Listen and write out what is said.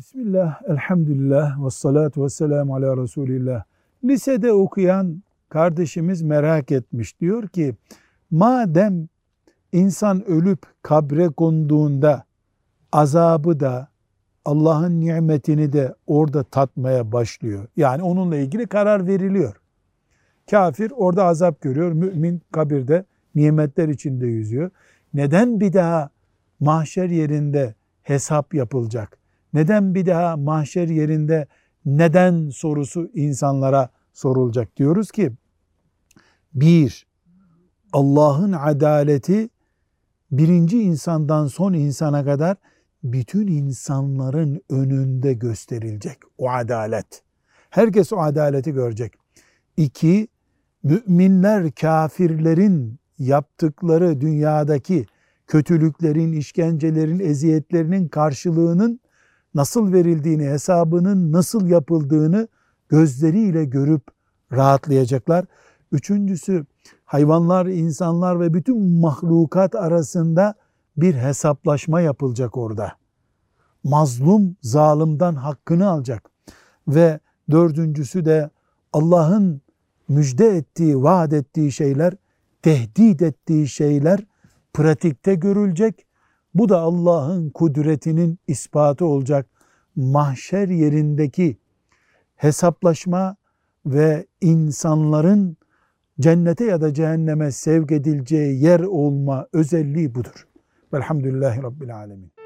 Bismillah, elhamdülillah, ve salatu ve selamu ala Resulillah. Lisede okuyan kardeşimiz merak etmiş. Diyor ki, madem insan ölüp kabre konduğunda azabı da Allah'ın nimetini de orada tatmaya başlıyor. Yani onunla ilgili karar veriliyor. Kafir orada azap görüyor, mümin kabirde nimetler içinde yüzüyor. Neden bir daha mahşer yerinde hesap yapılacak? Neden bir daha mahşer yerinde neden sorusu insanlara sorulacak diyoruz ki bir Allah'ın adaleti birinci insandan son insana kadar bütün insanların önünde gösterilecek o adalet. Herkes o adaleti görecek. İki, müminler kafirlerin yaptıkları dünyadaki kötülüklerin, işkencelerin, eziyetlerinin karşılığının nasıl verildiğini, hesabının nasıl yapıldığını gözleriyle görüp rahatlayacaklar. Üçüncüsü hayvanlar, insanlar ve bütün mahlukat arasında bir hesaplaşma yapılacak orada. Mazlum zalimden hakkını alacak. Ve dördüncüsü de Allah'ın müjde ettiği, vaat ettiği şeyler, tehdit ettiği şeyler pratikte görülecek. Bu da Allah'ın kudretinin ispatı olacak. Mahşer yerindeki hesaplaşma ve insanların cennete ya da cehenneme sevk edileceği yer olma özelliği budur. Velhamdülillahi Rabbil Alemin.